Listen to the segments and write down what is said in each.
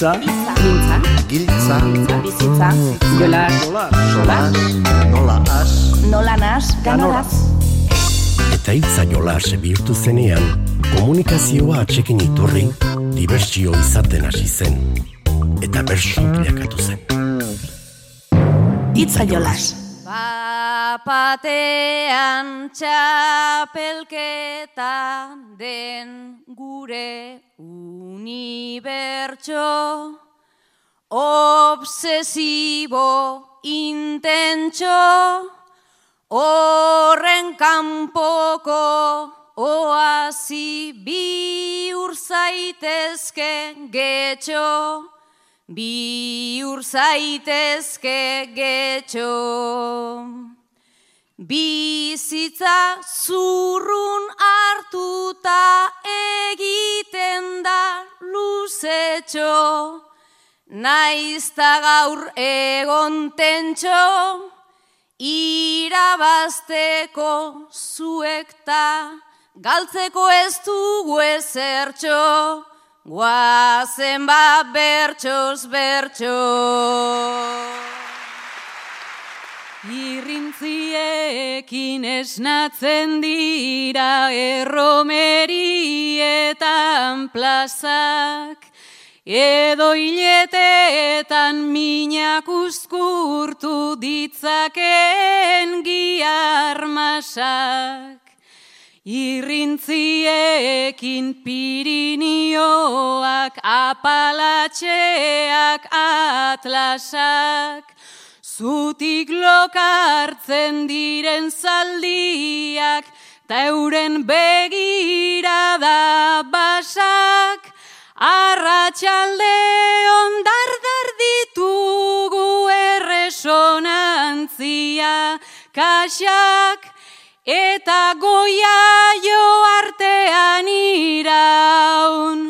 Itza. Mintza. Giltza. Bizitza. Jolas. Solas. Nola as. Nola nas. Ganoraz. Eta hitza jolas bihurtu zenean, komunikazioa atxekin iturri, dibertsio izaten hasi zen. Eta bersu bilakatu zen. Itza jolas. Bapatean txapelketa den gure unibertso. Obsesibo intentxo Horren kanpoko oazi bihur zaitezke getxo. Bihur zaitezke getxo Bizitza zurrun hartuta egiten da luzetxo Naizta gaur egon tentxo Irabazteko zuekta Galtzeko ez dugu ezertxo Guazen ba bertxoz bertxo. Irrintziekin esnatzen dira erromerietan plazak, edo hiletetan minak uzkurtu ditzaken giarmasak. Irrintziekin pirinioak, apalatxeak, atlasak, zutik lokartzen diren zaldiak, ta euren begirada basak, arratsalde ondardar ditugu erresonantzia, kasak, eta goia jo artean iraun,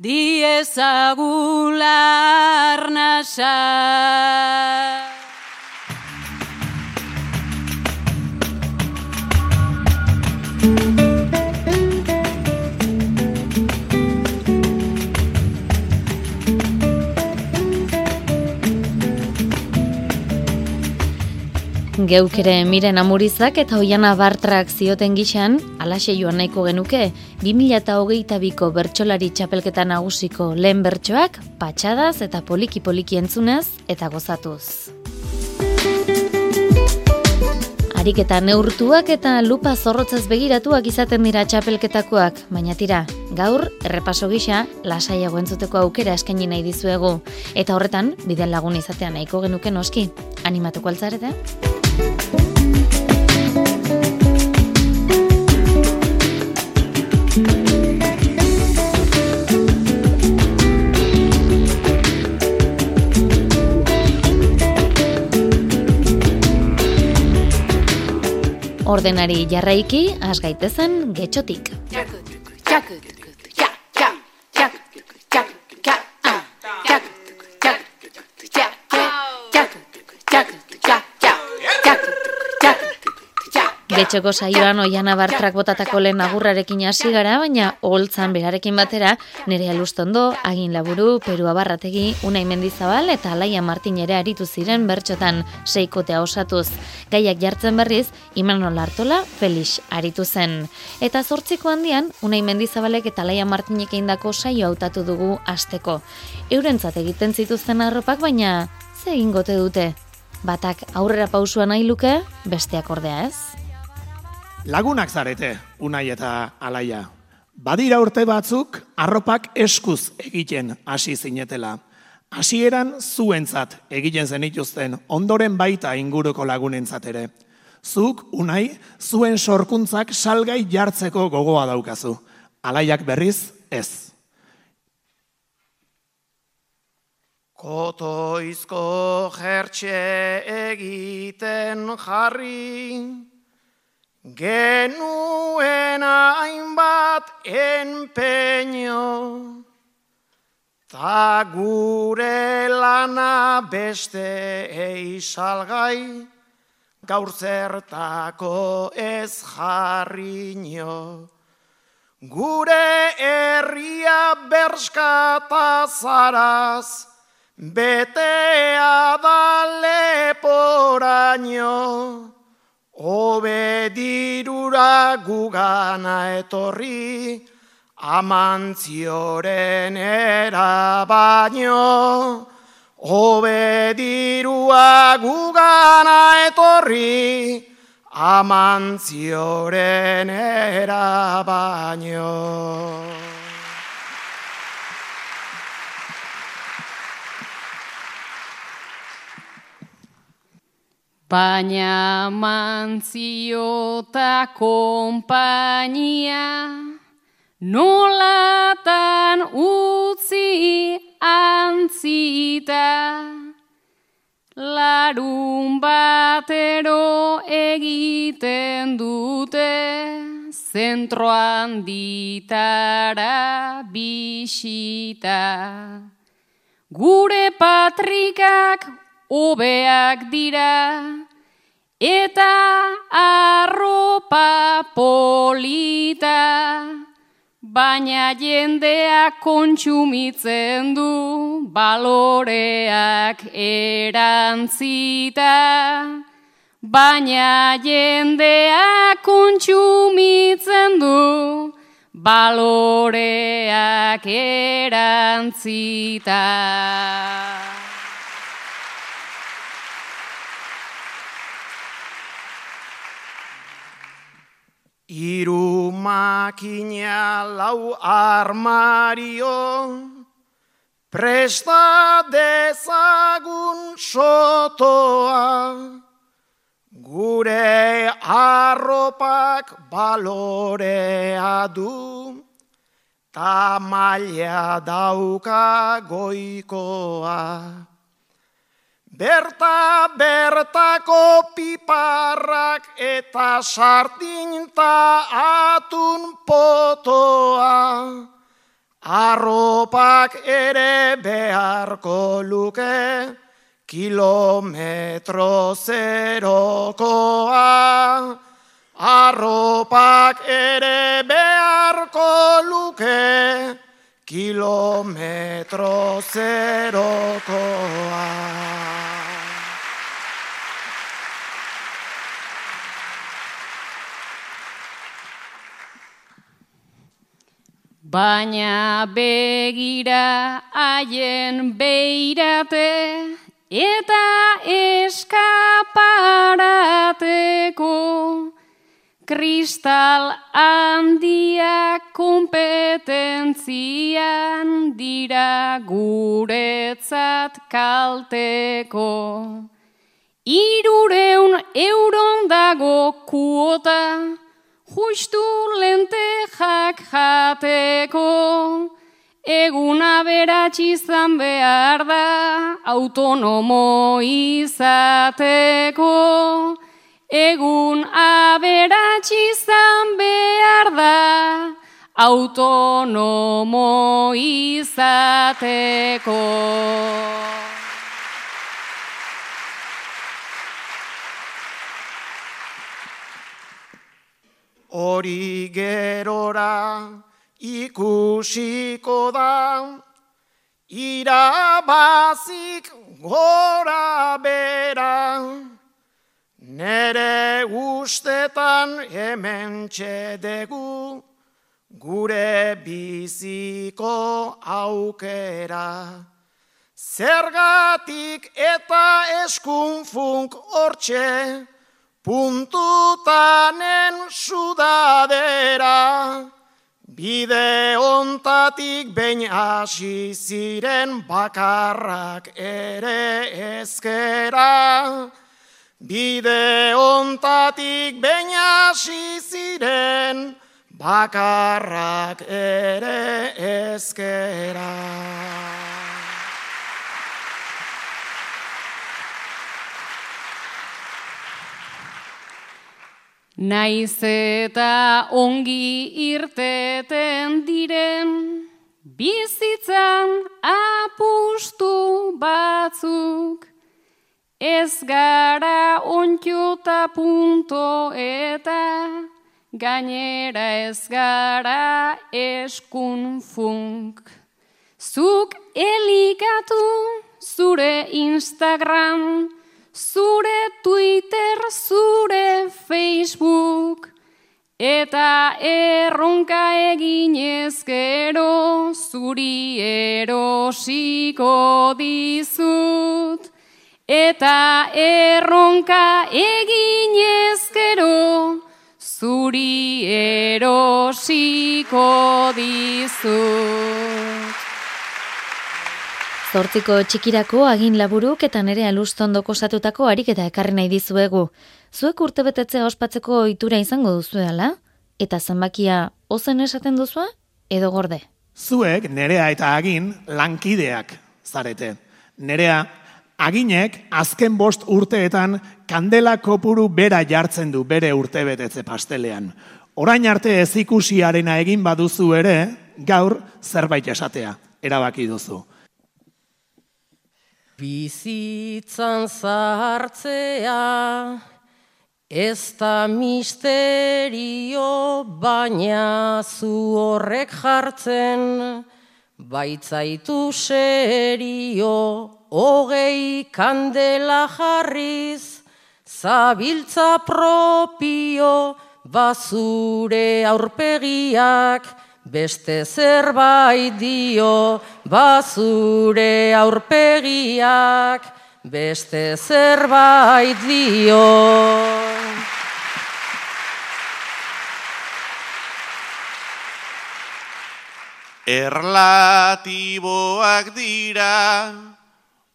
diezagular nasa. Geukere miren amurizak eta oiana bartrak zioten gixan, alaxe joan nahiko genuke, 2008ko bertsolari txapelketa nagusiko lehen bertsoak, patxadaz eta poliki-poliki entzunez eta gozatuz. Harik eta neurtuak eta lupa zorrotzaz begiratuak izaten dira txapelketakoak, baina tira, gaur, errepaso gisa, lasaiago entzuteko aukera eskaini nahi dizuegu. Eta horretan, bidel lagun izatean nahiko genuke noski. Animatuko altzarete? Ordenari jarraiki, has gaitezen getxotik. Getxoko saioan oiana bartrak botatako lehen agurrarekin hasi gara, baina holtzan berarekin batera, nire alustondo, agin laburu, Peru Abarrategi, Unai Mendizabal eta Alaia Martin ere aritu ziren bertxotan seikotea osatuz. Gaiak jartzen berriz, Imanol Artola, Felix aritu zen. Eta zortziko handian, Unai Mendizabalek eta Alaia Martinek indako saio hautatu dugu asteko. Eurentzat egiten zituzten arropak, baina ze egingote dute? Batak aurrera pausua nahi luke, besteak ordea ez? Lagunak zarete, unai eta alaia. Badira urte batzuk, arropak eskuz egiten hasi zinetela. Hasieran zuentzat egiten zenituzten, ondoren baita inguruko lagunentzat ere. Zuk, unai, zuen sorkuntzak salgai jartzeko gogoa daukazu. Alaiak berriz, ez. Kotoizko jertxe egiten jarri, Genuen hainbat enpeño, ta gure lana beste eisalgai, gaur zertako ez jarriño. gure herria berskata zaraz, betea da leporaino, Obe dirura gugana etorri, amantzioren era baino. Obe dirua gugana etorri, amantzioren era baino. Baina mantzio eta kompainia nolatan utzi antzita. Larun batero egiten dute zentroan ditara bisita. Gure patrikak obeak dira eta arropa polita baina jendeak kontsumitzen du baloreak erantzita. Baina jendeak kontsumitzen du baloreak erantzita Iru makina lau armario, presta dezagun sotoa, gure arropak balorea du, ta dauka goikoa. Berta bertako piparrak eta sartinta atun potoa, arropak ere beharko luke, kilometro zerokoa. Arropak ere beharko luke, kilometro zerokoa. Baina begira haien beirate eta eskaparateko kristal handia kompetentzian dira guretzat kalteko. Irureun euron dago kuota, justu lentejak jateko, eguna beratxi izan behar da, autonomo izateko, egun aberatxi izan behar da, autonomo izateko. Hori gerora ikusiko da, irabazik gora bera, nere ustetan hemen txedegu, gure biziko aukera. Zergatik eta eskunfunk hortxe, puntutanen sudadera, bide ontatik behin hasi ziren bakarrak ere ezkera. Bide ontatik behin hasi ziren bakarrak ere ezkera. Naiz eta ongi irteten diren, bizitzan apustu batzuk, ez gara onkiota punto eta gainera ez gara eskun funk. Zuk elikatu zure Instagram, zure Twitter, zure Facebook, eta erronka egin ezkero zuri erosiko dizut. Eta erronka egin ezkero zuri erosiko dizut. Zortziko txikirako agin laburuk eta nere alustondoko satutako harik eta ekarri nahi dizuegu. Zuek urte betetzea ospatzeko itura izango duzuela? Eta zenbakia ozen esaten duzua? Edo gorde? Zuek nerea eta agin lankideak zarete. Nerea aginek azken bost urteetan kandela kopuru bera jartzen du bere urte betetze pastelean. Orain arte ez ikusiarena egin baduzu ere, gaur zerbait esatea, erabaki duzu. Bizitzan zahartzea, ez da misterio, baina zu horrek jartzen, baitzaitu serio, hogei kandela jarriz, zabiltza propio, bazure aurpegiak, Beste zerbait dio, bazure aurpegiak, beste zerbait dio. Erlatiboak dira,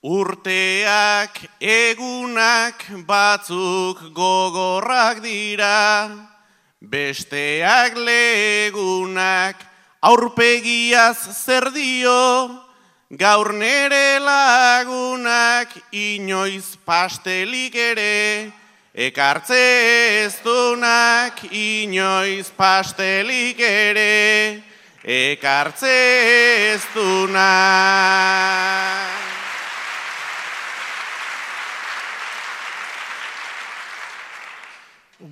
urteak egunak batzuk gogorrak dira, Besteak legunak aurpegiaz zer dio, gaur nere lagunak inoiz pastelik ere, ekartze ez dunak inoiz pastelik ere, ekartze ez dunak.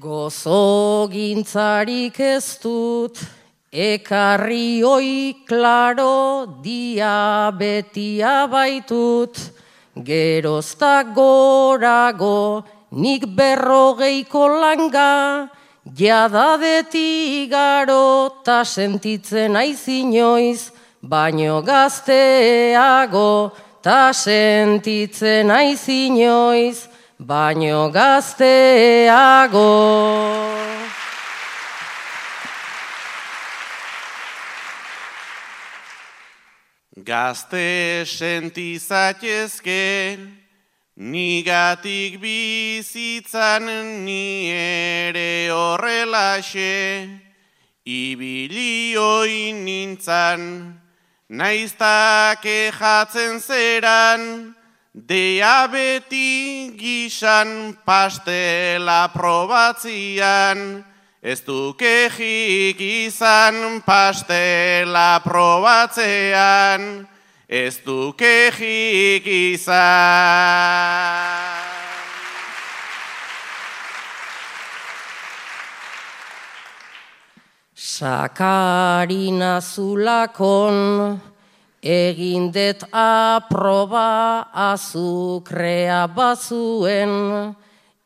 Gozo gintzarik ez dut, ekarri oi klaro diabetia baitut, gerozta gorago nik berrogeiko langa, jadadetik garo ta sentitzen aizinoiz, baino gazteago ta sentitzen aizinoiz, baino gazteago. Gazte sentizatezke, nigatik bizitzan ni ere horrelaxe, ibilioi nintzan, naiztak jatzen zeran, Diabeti gisan pastela probatzian, ez dukejik izan pastela probatzean, ez dukejik izan. Sakarina zulakon, Egin det aproba azukrea bazuen,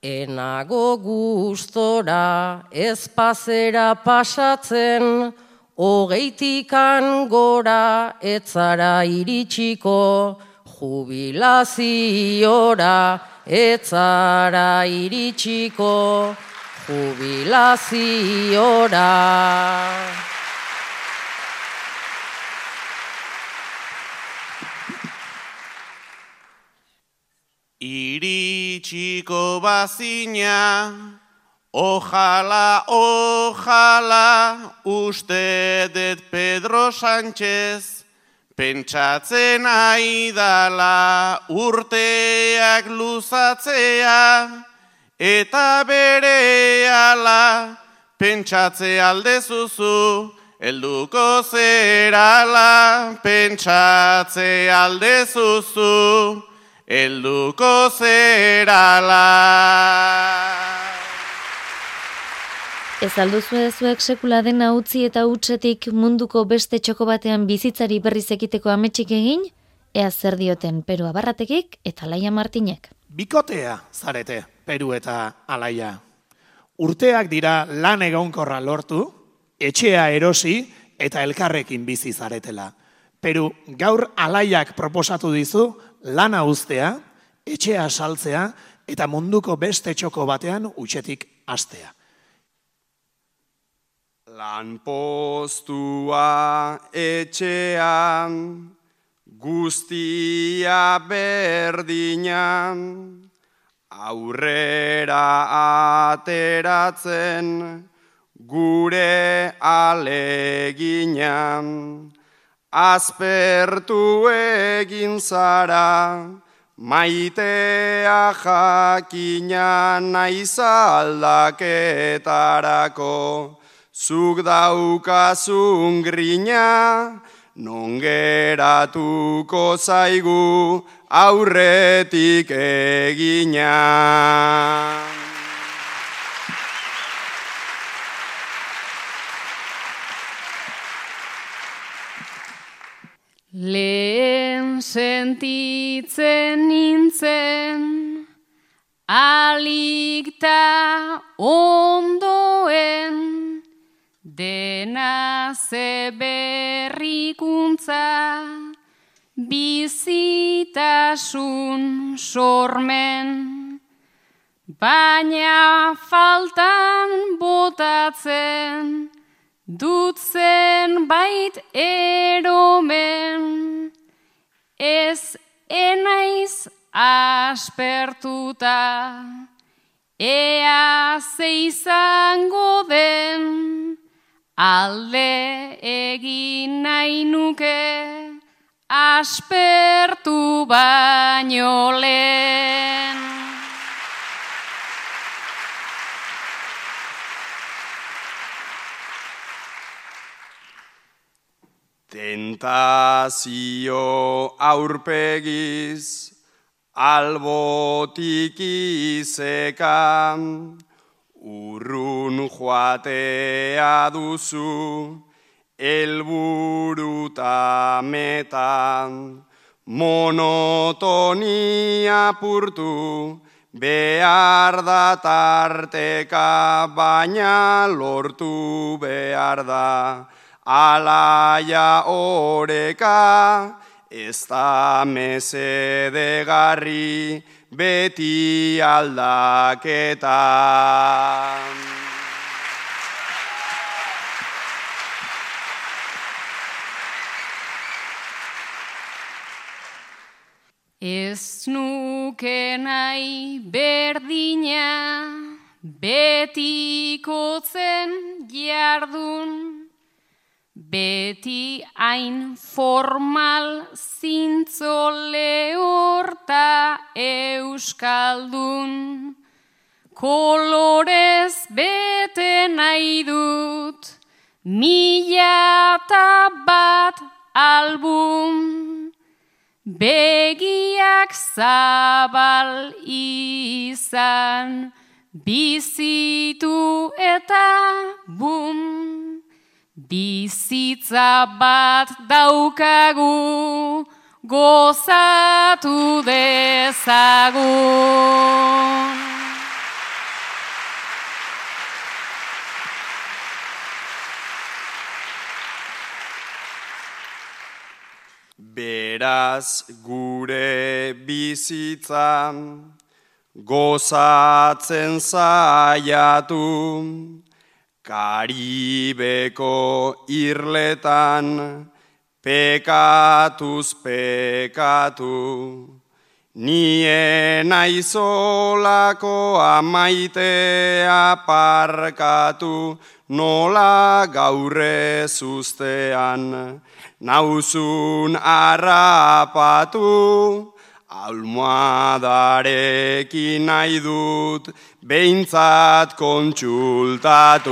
enago gustora ezpazera pasatzen, hogeitikan gora etzara iritsiko, jubilaziora etzara iritsiko, jubilaziora. Iritsiko bazina, ojala, ojala, uste det Pedro Sánchez, pentsatzen aidala urteak luzatzea, eta bere ala pentsatze aldezuzu, elduko zerala pentsatze aldezuzu, elduko zerala. Ez alduzu zuek sekula dena utzi eta utzetik munduko beste txoko batean bizitzari berriz ekiteko ametsik egin? Ea zer dioten Peru Abarratekik eta Laia Martinek. Bikotea zarete, Peru eta Alaia. Urteak dira lan egonkorra lortu, etxea erosi eta elkarrekin bizi zaretela. Peru gaur Alaiak proposatu dizu lana uztea, etxea saltzea eta munduko beste txoko batean utxetik astea. Lan postua etxean, guztia berdinan, aurrera ateratzen, gure aleginan, azpertu egin zara, maitea jakina naizaldaketarako, Zuk daukazun grina, non geratuko zaigu aurretik egina. Lehen sentitzen nintzen, alikta ondoen, Dena ze berrikuntza, bizitasun sormen, baina faltan botatzen, dutzen bait eromen, ez enaiz aspertuta, ea ze izango den, Alde egin nahi nuke aspertu baino lehen. Tentazio aurpegiz albotik izekan, Urrun joatea duzu, elburuta metan, monotonia purtu, behar da tarteka, baina lortu behar da, alaia oreka, ez da mesedegarri, beti aldaketa. Ez nuke nahi berdina, betikotzen jardun, Beti hain formal zintzo lehorta euskaldun, kolorez bete nahi dut, mila eta bat album, begiak zabal izan, bizitu eta bum. Bizitza bat daukagu, gozatu dezagun. Beraz gure bizitzan, gozatzen zaiatu, Karibeko irletan pekatuz pekatu, nien aizolako amaitea parkatu, nola gaurre zuztean, nauzun arrapatu, Almohadarekin nahi dut, behintzat kontsultatu.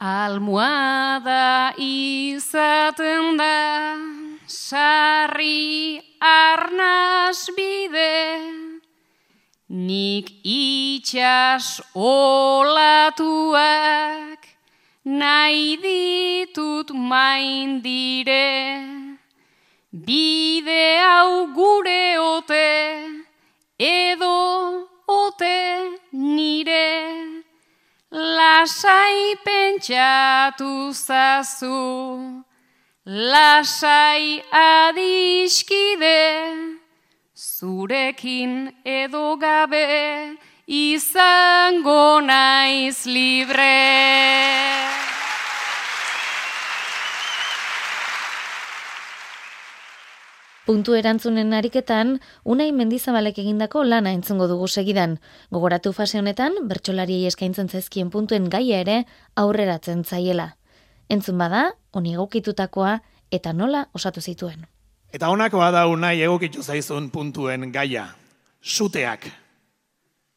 Almohada izaten da, sarri arnaz bide, nik itxas olatuak, nahi ditut main dire, bide hau gure ote, edo ote nire, lasai pentsatu zazu, lasai adiskide, zurekin edo gabe, izango naiz libre. Puntu erantzunen ariketan, unai mendizabalek egindako lana entzungo dugu segidan. Gogoratu fase honetan, bertsolariei eskaintzen zaizkien puntuen gaia ere aurreratzen zaiela. Entzun bada, honi egokitutakoa eta nola osatu zituen. Eta honakoa da unai egokitu zaizun puntuen gaia. Suteak.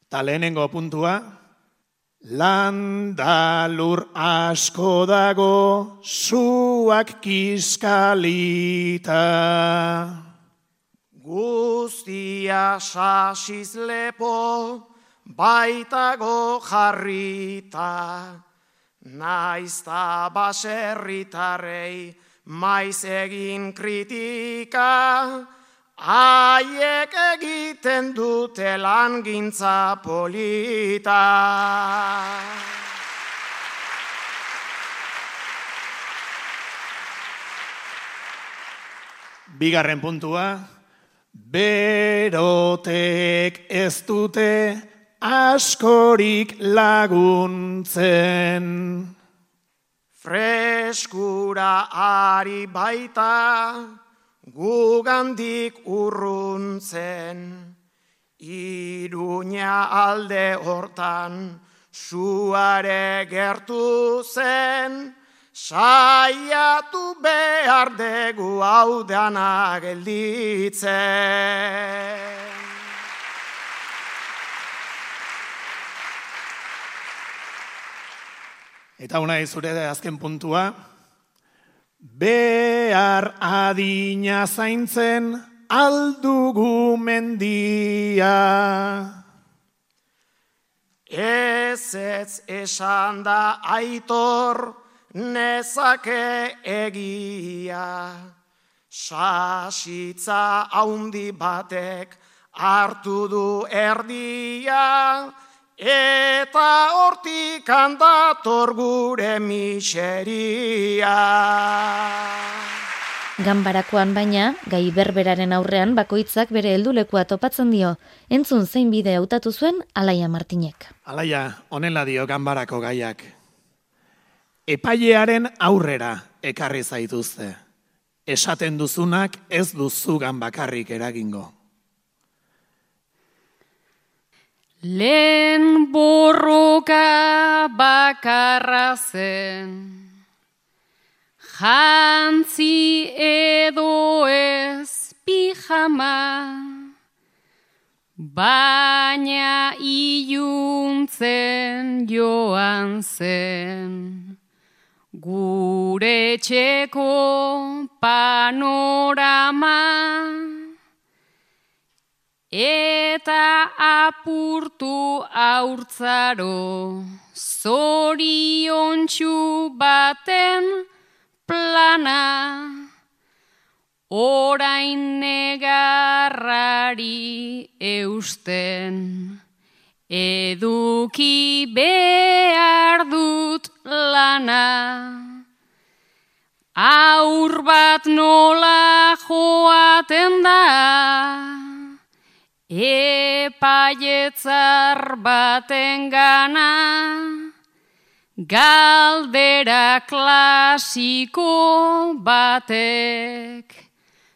Ta lehenengo puntua, Landalur asko dago suak kiskalita. Guztia sasiz lepo baitago jarrita. Naizta baserritarrei maiz egin kritika. Aiek egiten dute langintza polita. Bigarren puntua, berotek ez dute askorik laguntzen. Freskura ari baita, gugandik urruntzen, iruña alde hortan, suare gertu zen, saiatu behar degu hau gelditzen. Eta unai zure azken puntua, Behar adina zaintzen aldugu mendia. Ez ez esan da aitor nezake egia. Sasitza haundi batek hartu du erdia. Eta hortik handator gure miseria. Ganbarakoan baina, gai berberaren aurrean bakoitzak bere heldulekua topatzen dio, entzun zein bide hautatu zuen Alaia Martinek. Alaia, honela dio ganbarako gaiak. Epailearen aurrera ekarri zaituzte. Esaten duzunak ez duzu bakarrik eragingo. Lehen borroka bakarra zen, jantzi edo ez pijama, baina iluntzen joan zen, gure txeko panorama. Eta apurtu aurtzaro, zorion baten plana, orain negarrari eusten, eduki behar dut lana. Aur bat nola joaten da, Epaietzar baten gana, galdera klasiko batek,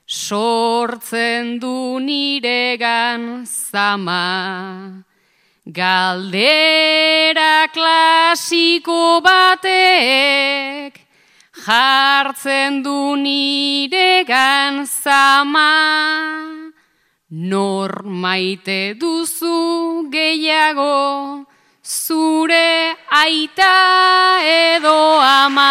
sortzen du niregan zama. Galdera klasiko batek, jartzen du niregan zama. Nor maite duzu gehiago zure aita edo ama.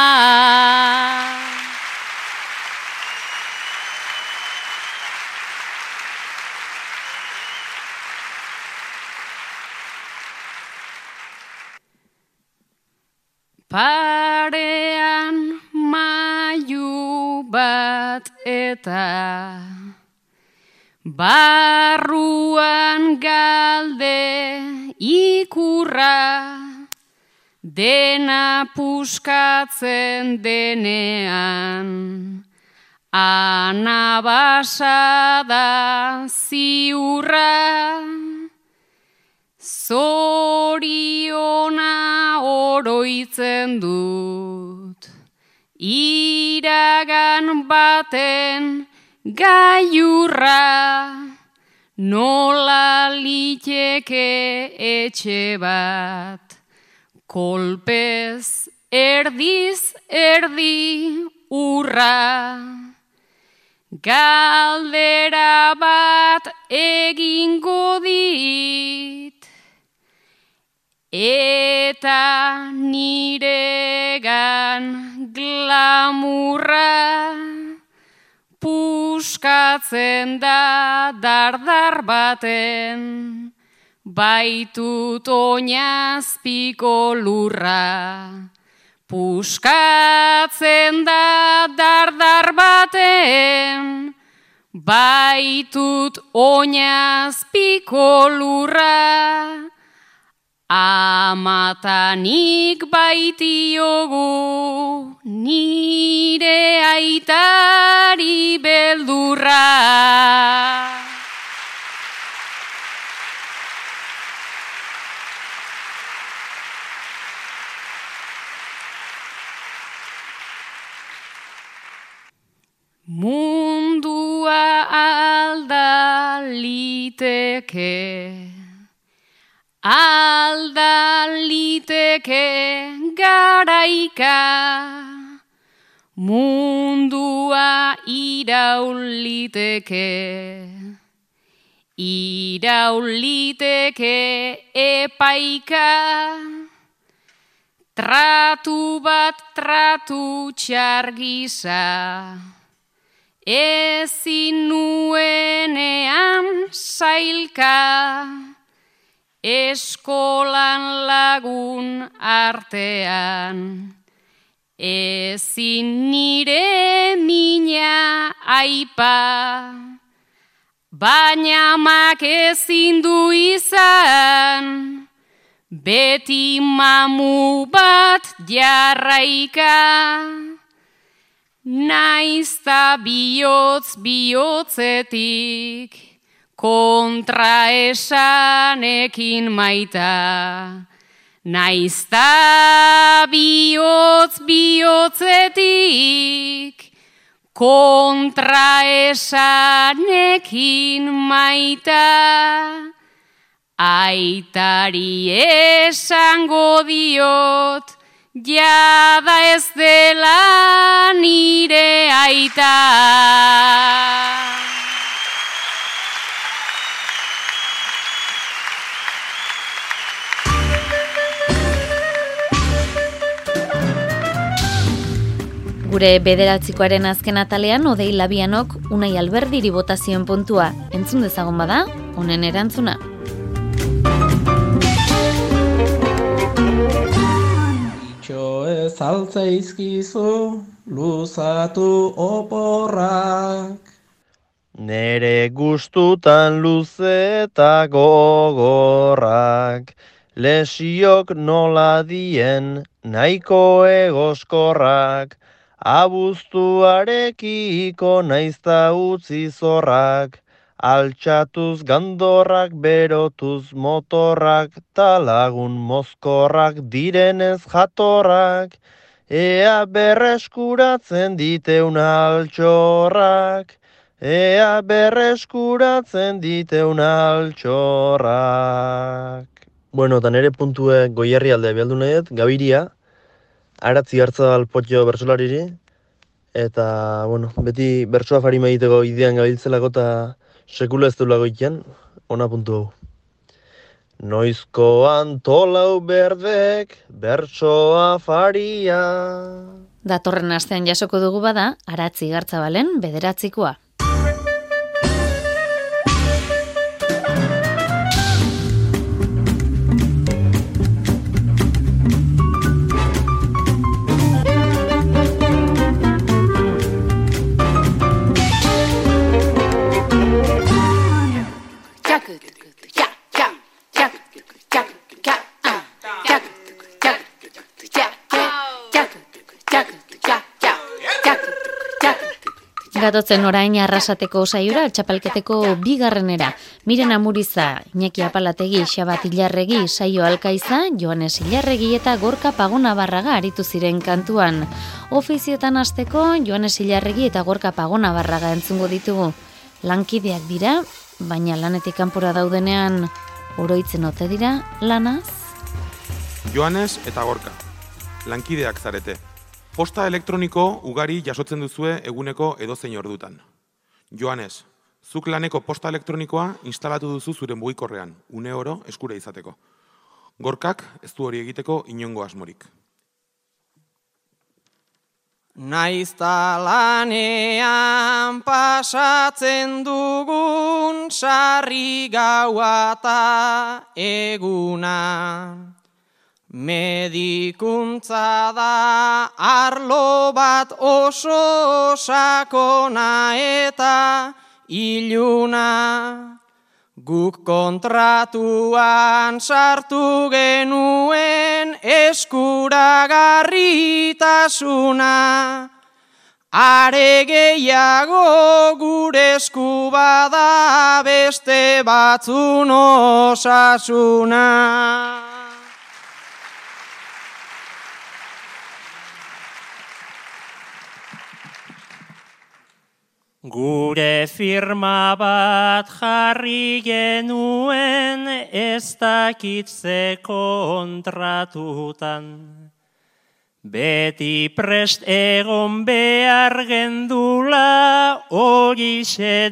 Parean maiu bat eta barruan galde ikurra dena puskatzen denean. Anabasada ziurra Zoriona oroitzen dut, iragan baten gaiurra, nola liteke etxe bat, kolpez erdiz erdi urra. Galdera bat egingo dit, eta niregan glamurra puskatzen da dardar baten baitut oinazpiko lurra. Puskatzen da dardar baten baitut oinazpiko lurra Amatanik baitiogu nire aitari beldurra. Mundua aldaliteke aldaliteke garaika mundua irauliteke irauliteke epaika. Tratu bat tratu txargisa ezin nuenean sailka eskolan lagun artean. Ezin nire mina aipa, baina mak ezin du izan, beti mamu bat jarraika. Naizta bihotz bihotzetik, kontra esanekin maita. Naizta bihotz bihotzetik, kontra esanekin maita. Aitari esango diot, jada ez dela nire aita. Gure bederatzikoaren azken atalean odei labianok unai alberdiri botazioen puntua. Entzun dezagon bada, honen erantzuna. Itxo ez altzeizkizu, luzatu oporrak. Nere gustutan luze eta gogorrak, lesiok nola dien nahiko egoskorrak, Abuztuarekiko naizta utzi zorrak, altxatuz gandorrak berotuz motorrak, talagun mozkorrak direnez jatorrak, ea berreskuratzen diteun altxorrak, ea berreskuratzen diteun altxorrak. Bueno, eta nere puntue goierri alde behaldu nahiet, gabiria, aratzi hartza alpotio bersolariri, eta, bueno, beti bersoa fari egiteko idean gabiltzelako eta sekula ez du lagoikian, ona puntu hau. Noizko antolau berdek, bertsoa faria. Datorren astean jasoko dugu bada, aratzi gartzabalen bederatzikoa. Gatotzen orain arrasateko saiora txapelketeko bigarrenera. Miren Amuriza, Iñaki Apalategi, Xabat Ilarregi, Saio Alkaiza, Joanes Ilarregi eta Gorka Pagona Barraga aritu ziren kantuan. Ofizietan hasteko Joanes Ilarregi eta Gorka Pagona Barraga entzungo ditugu. Lankideak dira, baina lanetik kanpora daudenean oroitzen ote dira lanaz? Joanes eta Gorka, lankideak zarete. Posta elektroniko ugari jasotzen duzue eguneko edozein ordutan. Joanes, zuk laneko posta elektronikoa instalatu duzu zure mugikorrean, une oro eskure izateko. Gorkak ez du hori egiteko inongo asmorik. Naizta lanean pasatzen dugun sarri gaua eguna. Medikuntza da arlo bat oso sakona eta iluna. Guk kontratuan sartu genuen eskuragarritasuna. Are gehiago gure esku bada beste batzun osasuna. Gure firma bat jarri genuen ez dakitze kontratutan. Beti prest egon behar gendula hori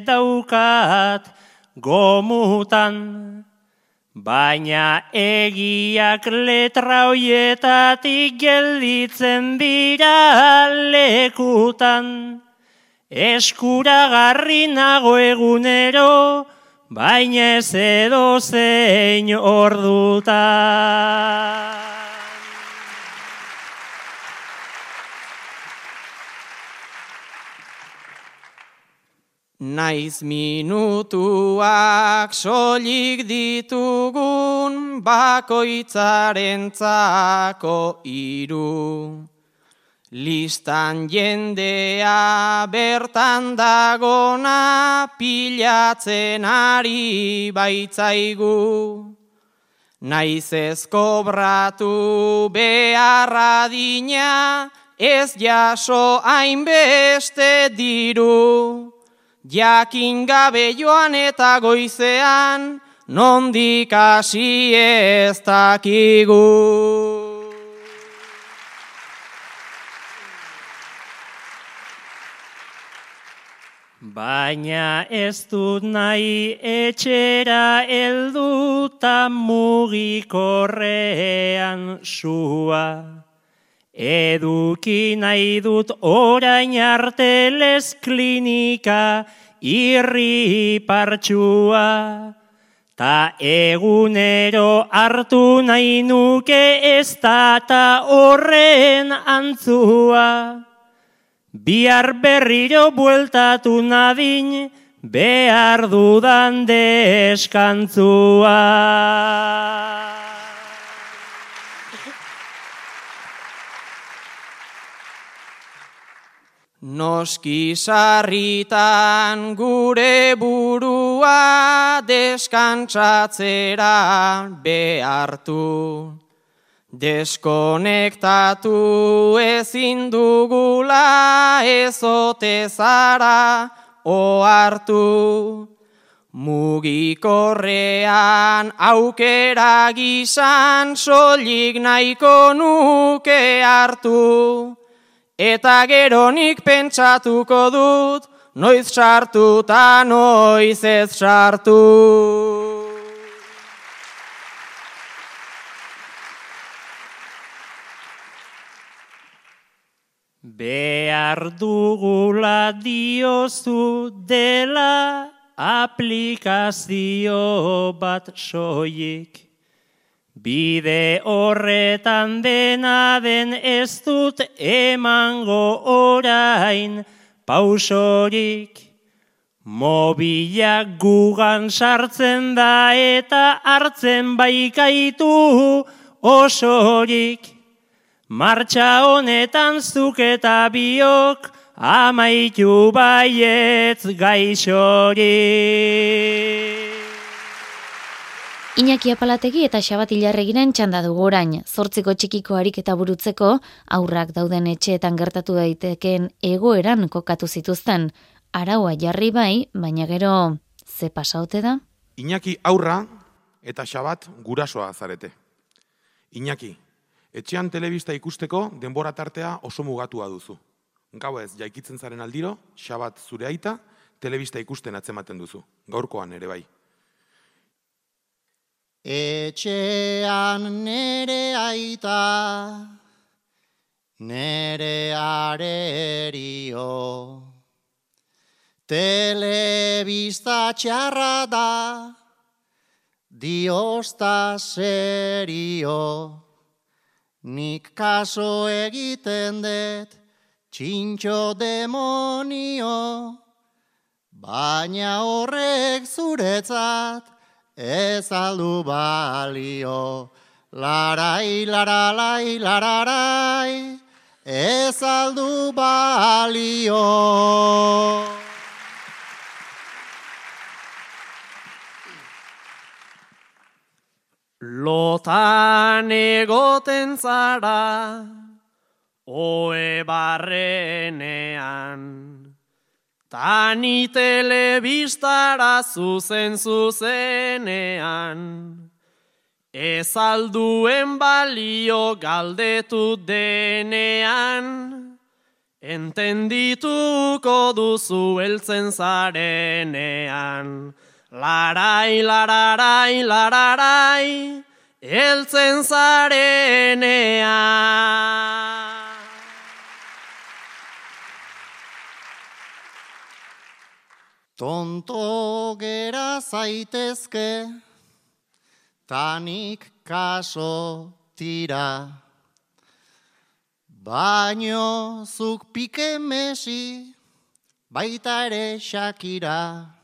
daukat gomutan. Baina egiak letra hoietatik gelditzen dira lekutan. Eskuragarri nago egunero, baina ez edo zein orduta. Naiz minutuak solik ditugun bakoitzaren zako iru. Listan jendea bertan dagona pilatzen ari baitzaigu. Naiz ez kobratu beharra dina, ez jaso hainbeste diru. Jakin gabe joan eta goizean, nondik hasi ez dakigu. Baina ez dut nahi etxera elduta mugikorrean sua. Eduki nahi dut orain artelez klinika irri partxua. Ta egunero hartu nahi nuke ez da horren antzua. Bihar berriro bueltatu nadin, behar dudan deskantzua. Noski sarritan gure burua deskantzatzera behartu. Deskonektatu ezin dugula ezote zara ohartu. Mugikorrean aukera gizan solik nahiko nuke hartu. Eta geronik pentsatuko dut, noiz sartu ta noiz ez sartu. Behar dugula diozu dela aplikazio bat soiek. Bide horretan dena den ez dut emango orain pausorik. Mobilak gugan sartzen da eta hartzen baikaitu osorik. Martxa honetan zuk eta biok amaitu baietz gaixori. Iñaki apalategi eta xabat hilarregiren txanda dugu orain, zortziko txikiko ariketa burutzeko, aurrak dauden etxeetan gertatu daiteken egoeran kokatu zituzten. Araua jarri bai, baina gero ze pasaote da? Iñaki aurra eta xabat gurasoa zarete. Iñaki, etxean telebista ikusteko denbora tartea oso mugatua duzu. Gau ez, jaikitzen zaren aldiro, xabat zure aita, telebista ikusten atzematen duzu. Gaurkoan ere bai. Etxean nere aita, nere arerio, telebista txarra da, diosta serio, nik kaso egiten dut, txintxo demonio, baina horrek zuretzat, ez aldu balio. Larai, laralai, lararai, ez aldu balio. Lotan egoten zara, oe barrenean. Tani telebistara zuzen zuzenean, ez alduen balio galdetu denean, entendituko duzu eltzen zarenean. Larai, lararai, lararai, eltzen zarenean. Tonto gera zaitezke, tanik kaso tira. Baino zuk pike mesi, baita ere shakira.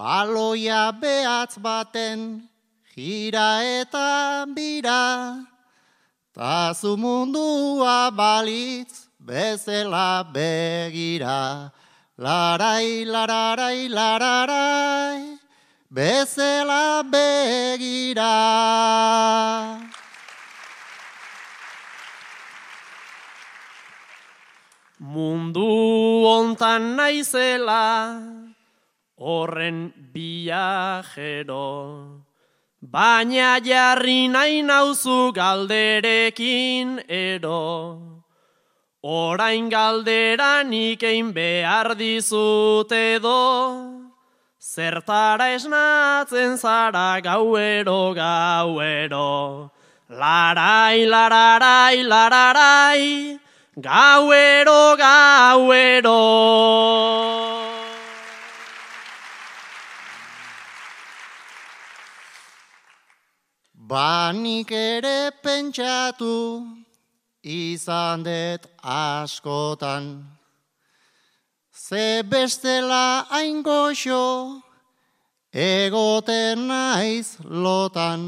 Baloia behatz baten, jira eta bira. Tazu mundua balitz, bezela begira. Larai, lararai, lararai, bezela begira. Mundu ontan naizela, horren biajero, baina jarri nahi nauzu galderekin ero. Orain galderan ikein behar dizut edo, zertara esnatzen zara gauero gauero. Larai, lararai, lararai, gauero gauero. Banik ere pentsatu, izan dut askotan. Ze bestela hain goxo, egoten naiz lotan.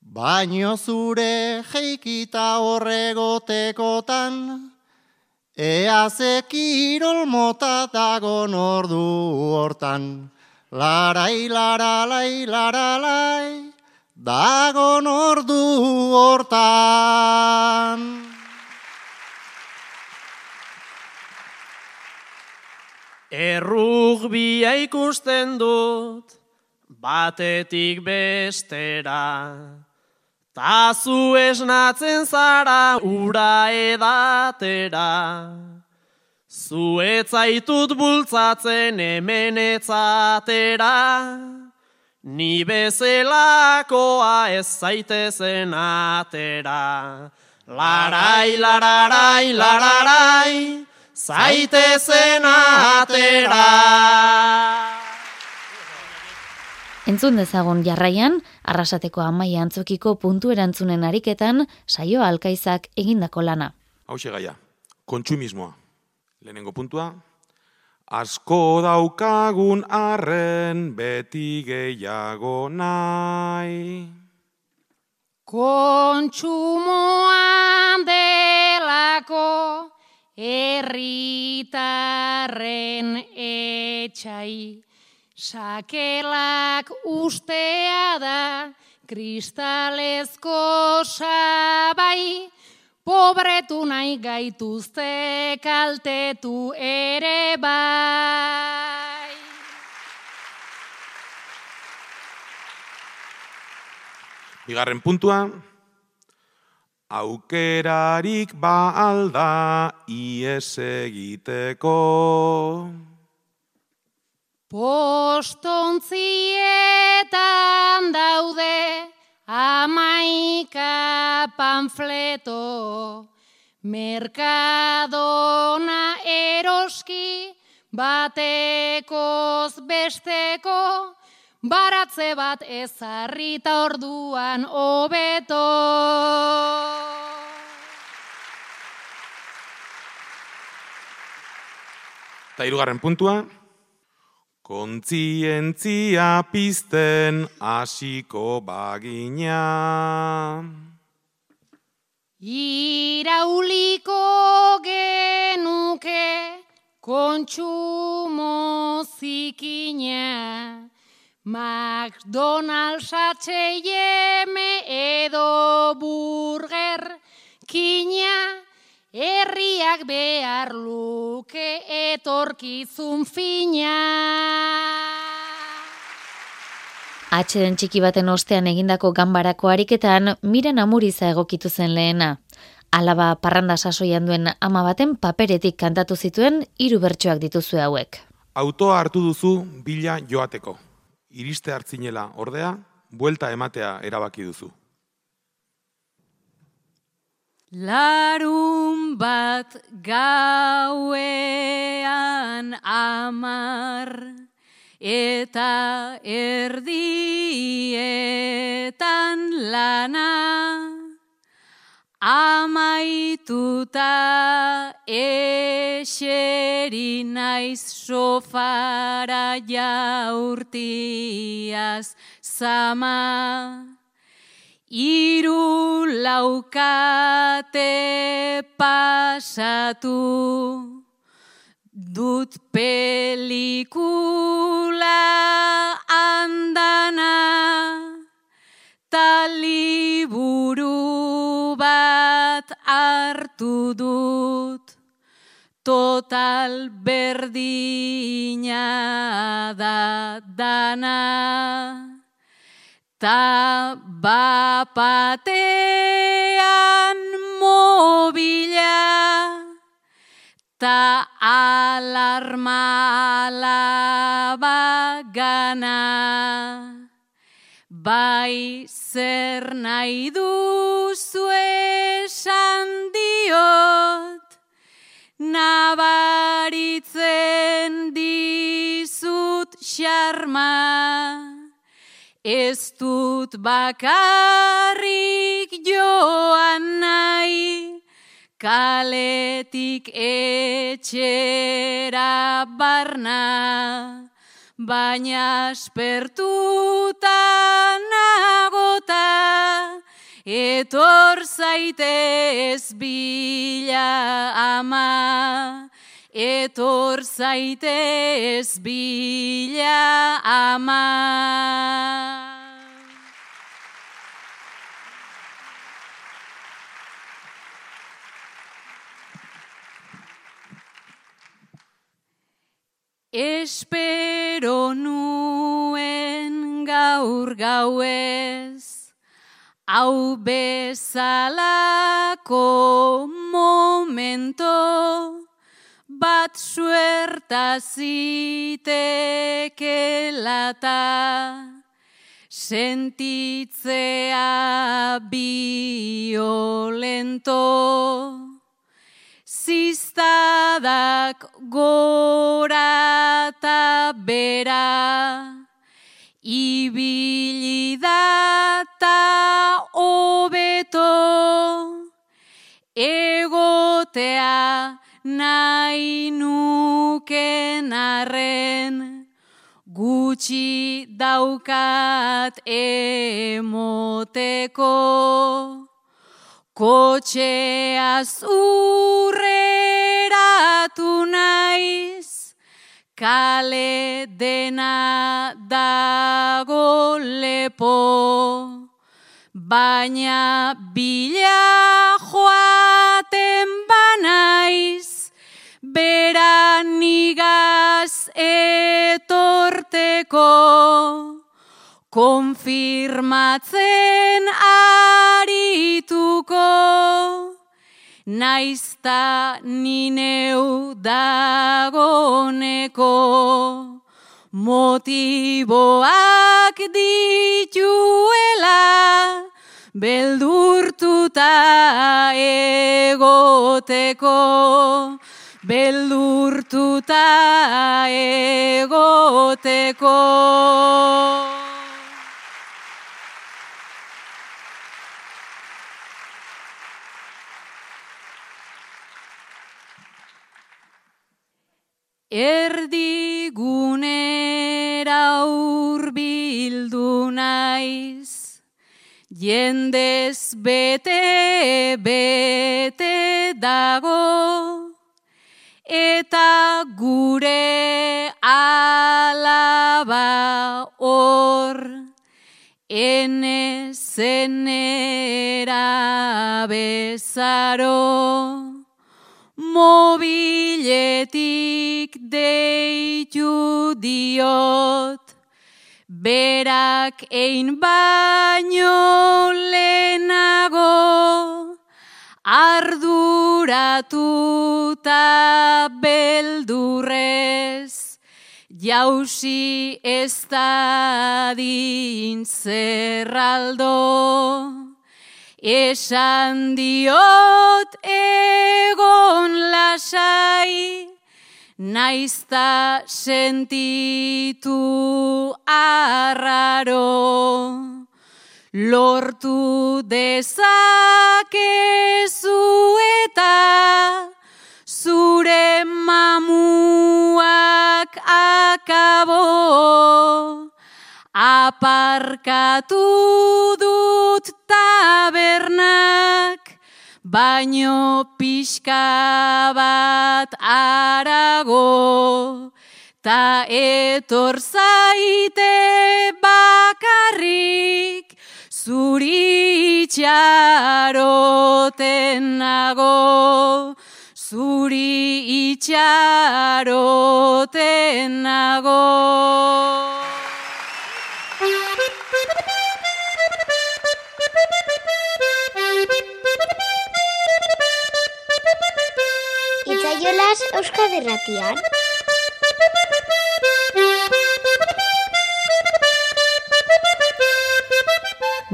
Baino zure jeikita horregotekotan, ea zekirol mota dagon ordu hortan. Larai, laralai, laralai, dagon ordu hortan. Errugbia ikusten dut, batetik bestera, tazu esnatzen zara ura edatera. Zuetzaitut bultzatzen hemen etzatera, Ni bezelakoa ez zaitezen atera. Larai, lararai, lararai, zaitezen atera. Entzun dezagun jarraian, arrasateko amaia antzokiko puntu erantzunen ariketan, saio alkaizak egindako lana. Hau gaia, kontsumismoa. Lehenengo puntua, Asko daukagun arren beti gehiago nahi. Kontsumoan delako herritarren etxai. Sakelak ustea da, kristalezko sabai, pobretu nahi gaituzte kaltetu ere bai. Bigarren puntua, aukerarik ba alda ies egiteko. Postontzietan daude amaika panfleto, merkadona eroski batekoz besteko, baratze bat ezarrita orduan hobeto. Eta hirugarren puntua, kontzientzia pizten hasiko bagina. Irauliko genuke kontsumo zikina, McDonald's H&M edo burger kina, herriak behar luke etorkizun fina. Atxeden txiki baten ostean egindako ganbarako ariketan, miren amuriza egokitu zen lehena. Alaba parranda sasoian duen ama baten paperetik kantatu zituen hiru bertsoak dituzue hauek. Autoa hartu duzu bila joateko. Iriste hartzinela ordea, buelta ematea erabaki duzu. Larun bat gauean amar eta erdietan lana amaituta eseri naiz sofara jaurtiaz zama. Iru laukate pasatu dut pelikula andana taliburu bat hartu dut. Total berdina da dana Ta bapatean mobila, ta alarma alaba gana. Bai zer nahi duzu esan diot, nabaritzen dizut xarma. Ez dut bakarrik joan nahi, kaletik etxera barna, baina aspertuta nagota, etor zaite ez bila ama, etor zaite ez bila ama. Espero nuen gaur gauez, hau bezalako momento, bat suerta zitekelata, sentitzea violento. Ziztadak gora eta bera, ibilidata hobeto, egotea nahi nuken arren, gutxi daukat emoteko. Kotxe azurrera geratu naiz, kale dena dago lepo, baina bila joaten banaiz, bera nigaz etorteko, konfirmatzen arituko, naizta nineu dagoneko, motiboak dituela, beldurtuta egoteko, beldurtuta egoteko. Erdigunera urbildu naiz, jendez bete bete dago, eta gure alaba hor, ene zenera bezaro mobiletik deitu diot, berak ein baino lehenago, arduratuta beldurrez, jausi ez dadin zerraldo. Esan diot egon lasai, naizta sentitu arraro. Lortu dezakezu eta zure mamuak akabo. Aparkatu dut tabernak, baino pixka bat arago, ta etor zaite bakarrik, zuri itxaroten nago, zuri itxaroten nago. Itzaiolas Euskadi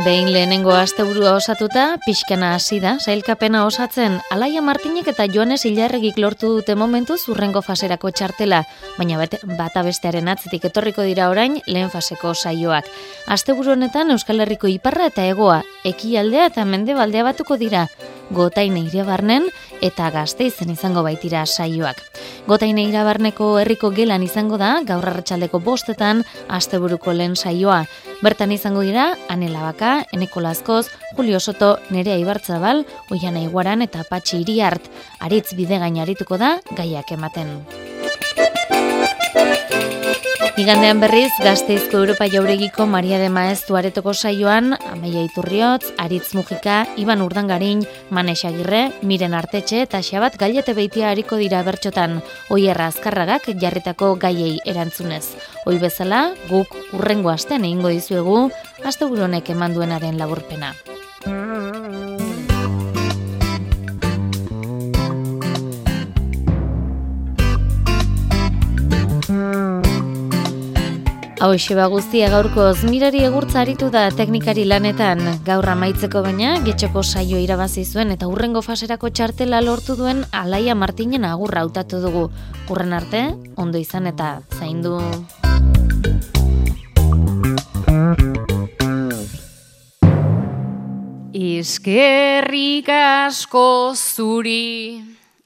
Behin lehenengo asteburua osatuta, pixkana hasi da, sailkapena osatzen, Alaia Martinek eta Joanes Ilarregik lortu dute momentu zurrengo faserako txartela, baina bat, bata bestearen atzetik etorriko dira orain lehen faseko saioak. Asteburu honetan Euskal Herriko iparra eta egoa, ekialdea eta mendebaldea batuko dira, gotaine irabarnen eta gazteizen izango baitira saioak. Gotaine irabarneko herriko gelan izango da, gaur arratsaldeko bostetan, asteburuko lehen saioa. Bertan izango dira, Anela Baka, Eneko Lazkoz, Julio Soto, Nerea Ibartzabal, Oiana Iguaran eta Patxi Iriart. Aritz bide gain arituko da, gaiak ematen. Igandean berriz, gazteizko Europa jauregiko Maria de Maeztu aretoko saioan, Ameia Iturriotz, Aritz Mujika, Iban Urdangarin, Manes Agirre, Miren Artetxe eta Xabat Gailete Beitia hariko dira bertxotan, oierra azkarragak jarritako gaiei erantzunez. Hoi bezala, guk urrengo astean egingo dizuegu, asteburonek eman duenaren laburpena. Hau eseba guztia gaurkoz mirari egurtza aritu da teknikari lanetan gaur amaitzeko baina getxoko saio irabazi zuen eta hurrengo faserako txartela lortu duen Alaia Martinen agurra hautatu dugu. Urren arte, ondo izan eta zaindu. Izkerrik asko zuri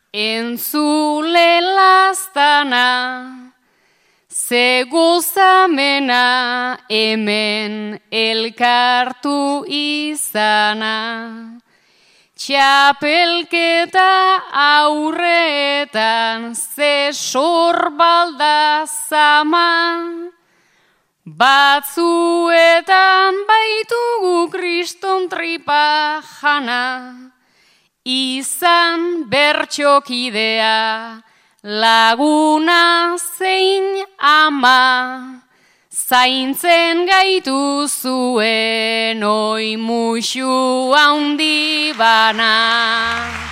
entzule lastana Zeguzamena hemen elkartu izana, Txapelketa aurretan ze sorbalda zama, batzuetan baitugu kriston tripa jana, izan bertxokidea laguna zein ama, zaintzen gaitu zuen oi musu handi bana.